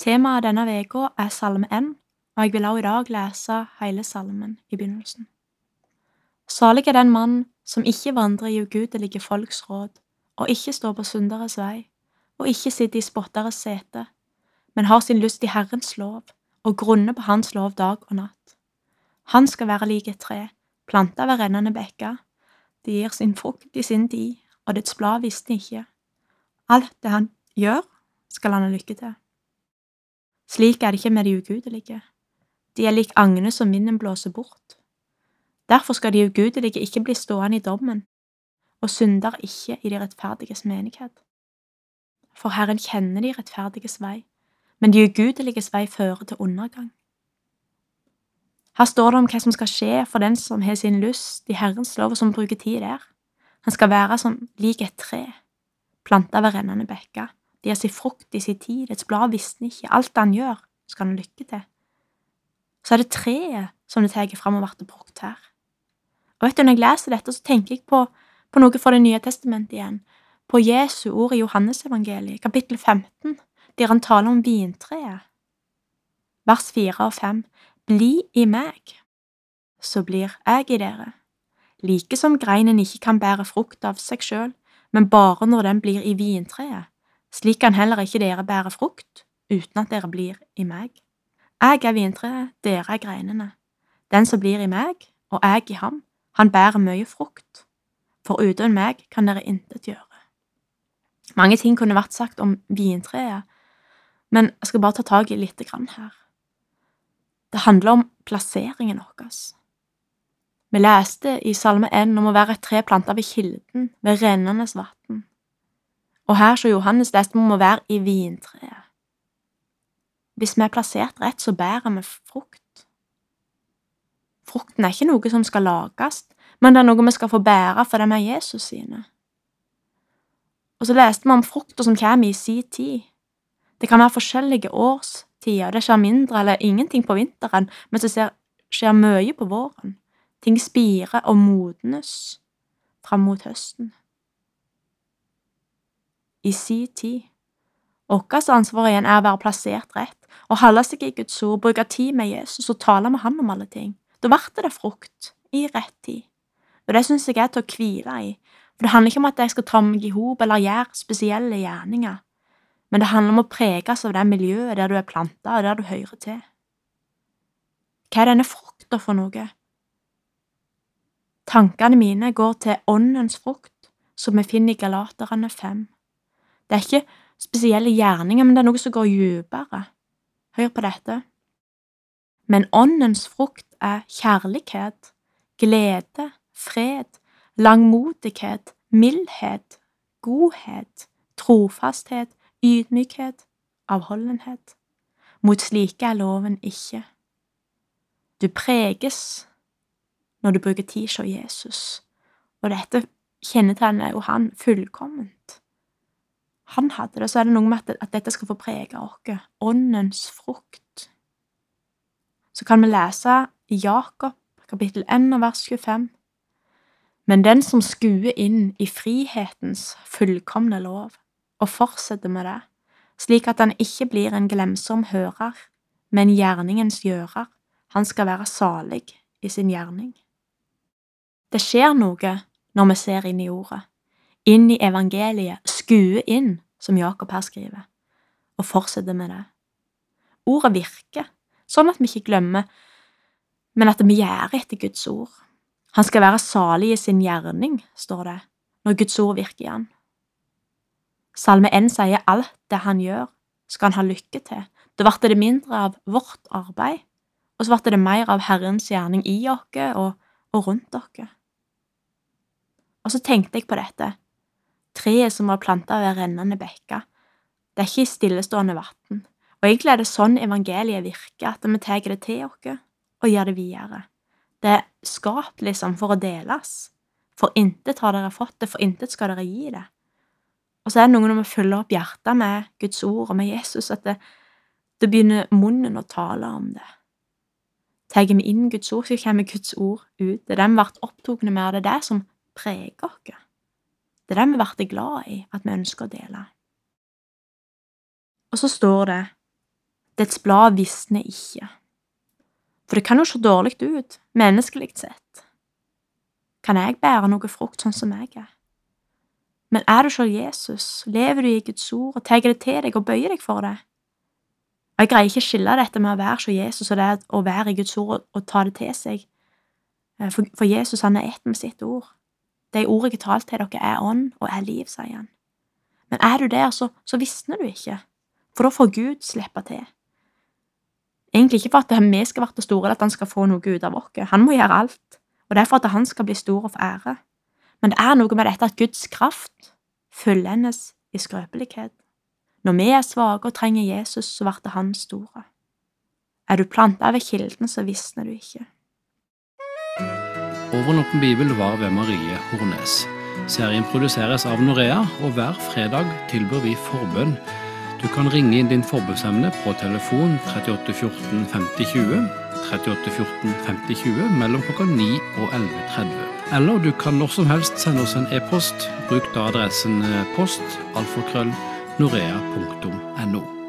Temaet denne uka er Salme 1, og jeg vil også i dag lese hele salmen i begynnelsen. Salig er den mann som ikke vandrer i ugudelige folks råd, og ikke står på synderes vei, og ikke sitter i spotteres sete, men har sin lyst i Herrens lov og grunner på Hans lov dag og natt. Han skal være lik et tre, planta ved rennende bekker. Det gir sin frukt i sin tid, og dets blad visner ikke. Alt det han gjør, skal han ha lykke til. Slik er det ikke med de ugudelige. De er lik agner som vinden blåser bort. Derfor skal de ugudelige ikke bli stående i dommen, og synder ikke i de rettferdiges menighet. For Herren kjenner de rettferdiges vei, men de ugudeliges vei fører til undergang. Her står det om hva som skal skje for den som har sin lyst i Herrens lov, og som bruker tid der. Han skal være som lik et tre, planta ved rennende bekker. De har sin frukt i sin tid, dets blad visner ikke, alt han gjør, skal han lykke til. Så er det treet som det tar fram og blir brukt her. Og vet du, når jeg leser dette, så tenker jeg på, på noe fra Det nye testamentet igjen, på Jesu ord i Johannesevangeliet, kapittel 15, der han taler om vintreet. Vers 4 og 5. Bli i meg, så blir jeg i dere. Like som greinen ikke kan bære frukt av seg sjøl, men bare når den blir i vintreet, slik kan heller ikke dere bære frukt uten at dere blir i meg. Jeg er vintreet, dere er greinene. Den som blir i meg, og jeg i ham, han bærer mye frukt, for uten meg kan dere intet gjøre. Mange ting kunne vært sagt om vintreet, men jeg skal bare ta tak i lite grann her. Det handler om plasseringen vår. Vi leste i Salme 1 om å være et tre planta ved kilden, ved rennende vann. Og her så Johannes leste om å være i vintreet. Hvis vi er plassert rett, så bærer vi frukt. Frukten er ikke noe som skal lages, men det er noe vi skal få bære fordi vi er Jesus sine. Og så leste vi om frukter som kommer i si tid. Det kan være forskjellige årstider. Det skjer mindre eller ingenting på vinteren, mens det skjer mye på våren. Ting spirer og modnes fram mot høsten. I si tid. Vårt ansvar igjen er å være plassert rett og holde seg i Guds ord, bruke tid med Jesus og tale med Han om alle ting. Da blir det frukt i rett tid. Og det syns jeg er til å hvile i, for det handler ikke om at jeg skal ta meg i hop eller gjøre spesielle gjerninger men det handler om å preges av det miljøet der du er planta, og der du hører til. Hva er denne frukta for noe? Tankene mine går til åndens frukt, som vi finner i Galaterne 5. Det er ikke spesielle gjerninger, men det er noe som går dypere. Hør på dette. Men åndens frukt er kjærlighet, glede, fred, langmodighet, mildhet, godhet, trofasthet, ydmykhet, avholdenhet. Mot slike er loven ikke. Du preges når du bruker tid hos Jesus, og dette kjennetegner jo han fullkomment. Han hadde det, så er det noe med at, dette skal få prege oss, åndens frukt. Så kan vi lese Jakob kapittel 1 vers 25. Men den som skuer inn i frihetens fullkomne lov, og fortsetter med det, slik at han ikke blir en glemsom hører, men gjerningens gjører, han skal være salig i sin gjerning. Det skjer noe når vi ser inn i ordet, inn i evangeliet, skue inn, som Jakob her skriver, og fortsette med det. Ordet virker, sånn at vi ikke glemmer, men at vi gjør etter Guds ord. Han skal være salig i sin gjerning, står det, når Guds ord virker i han. Salme 1 sier alt det han gjør, skal han ha lykke til. Da ble det mindre av vårt arbeid, og så ble det mer av Herrens gjerning i oss og, og rundt oss. Og så tenkte jeg på dette, treet som var planta ved rennende bekker, det er ikke i stillestående vann, og egentlig er det sånn evangeliet virker, at vi tar det til oss og gir det videre. Det er skapt liksom for å deles. For intet har dere fått det, for intet skal dere gi det. Og så er det noe når vi fyller opp hjertet med Guds ord og med Jesus, at det, det begynner munnen å tale om det. Tar vi inn Guds ord, så kommer Guds ord ut. Det er det vi blir opptatt med, det er det som preger oss. Det er det vi blir glad i, at vi ønsker å dele. Og så står det, Dets blad visner ikke. For det kan jo se dårlig ut, menneskelig sett. Kan jeg bære noe frukt sånn som jeg er? Men er du selv Jesus, lever du i Guds ord og tar det til deg og bøyer deg for det? Jeg greier ikke å skille dette med å være som Jesus og det å være i Guds ord og, ta det til seg. Eh, for, Jesus han er ett med sitt ord. Det ordet jeg talte til dere, er ånd og er liv, sier han. Men er du der, så, så visner du ikke, for da får Gud slippe til. Egentlig ikke for at vi skal være store, eller at han skal få noe ut av oss. Han må gjøre alt, og det er for at han skal bli stor og få ære. Men det er noe med dette at Guds kraft fullendes i skrøpelighet. Når vi er svake og trenger Jesus, så blir han store. Er du planta ved kilden, så visner du ikke. Over bibel var ved Marie Hornes. Serien produseres av Norea, og hver fredag tilbyr vi forbønn. Du kan ringe inn din forbønnsemne på telefon 38 14 50 20, 38 14 50 20 mellom klokka 9 og 11.30. Eller du kan når som helst sende oss en e-post. Bruk da adressen post alfakrøll norea.no.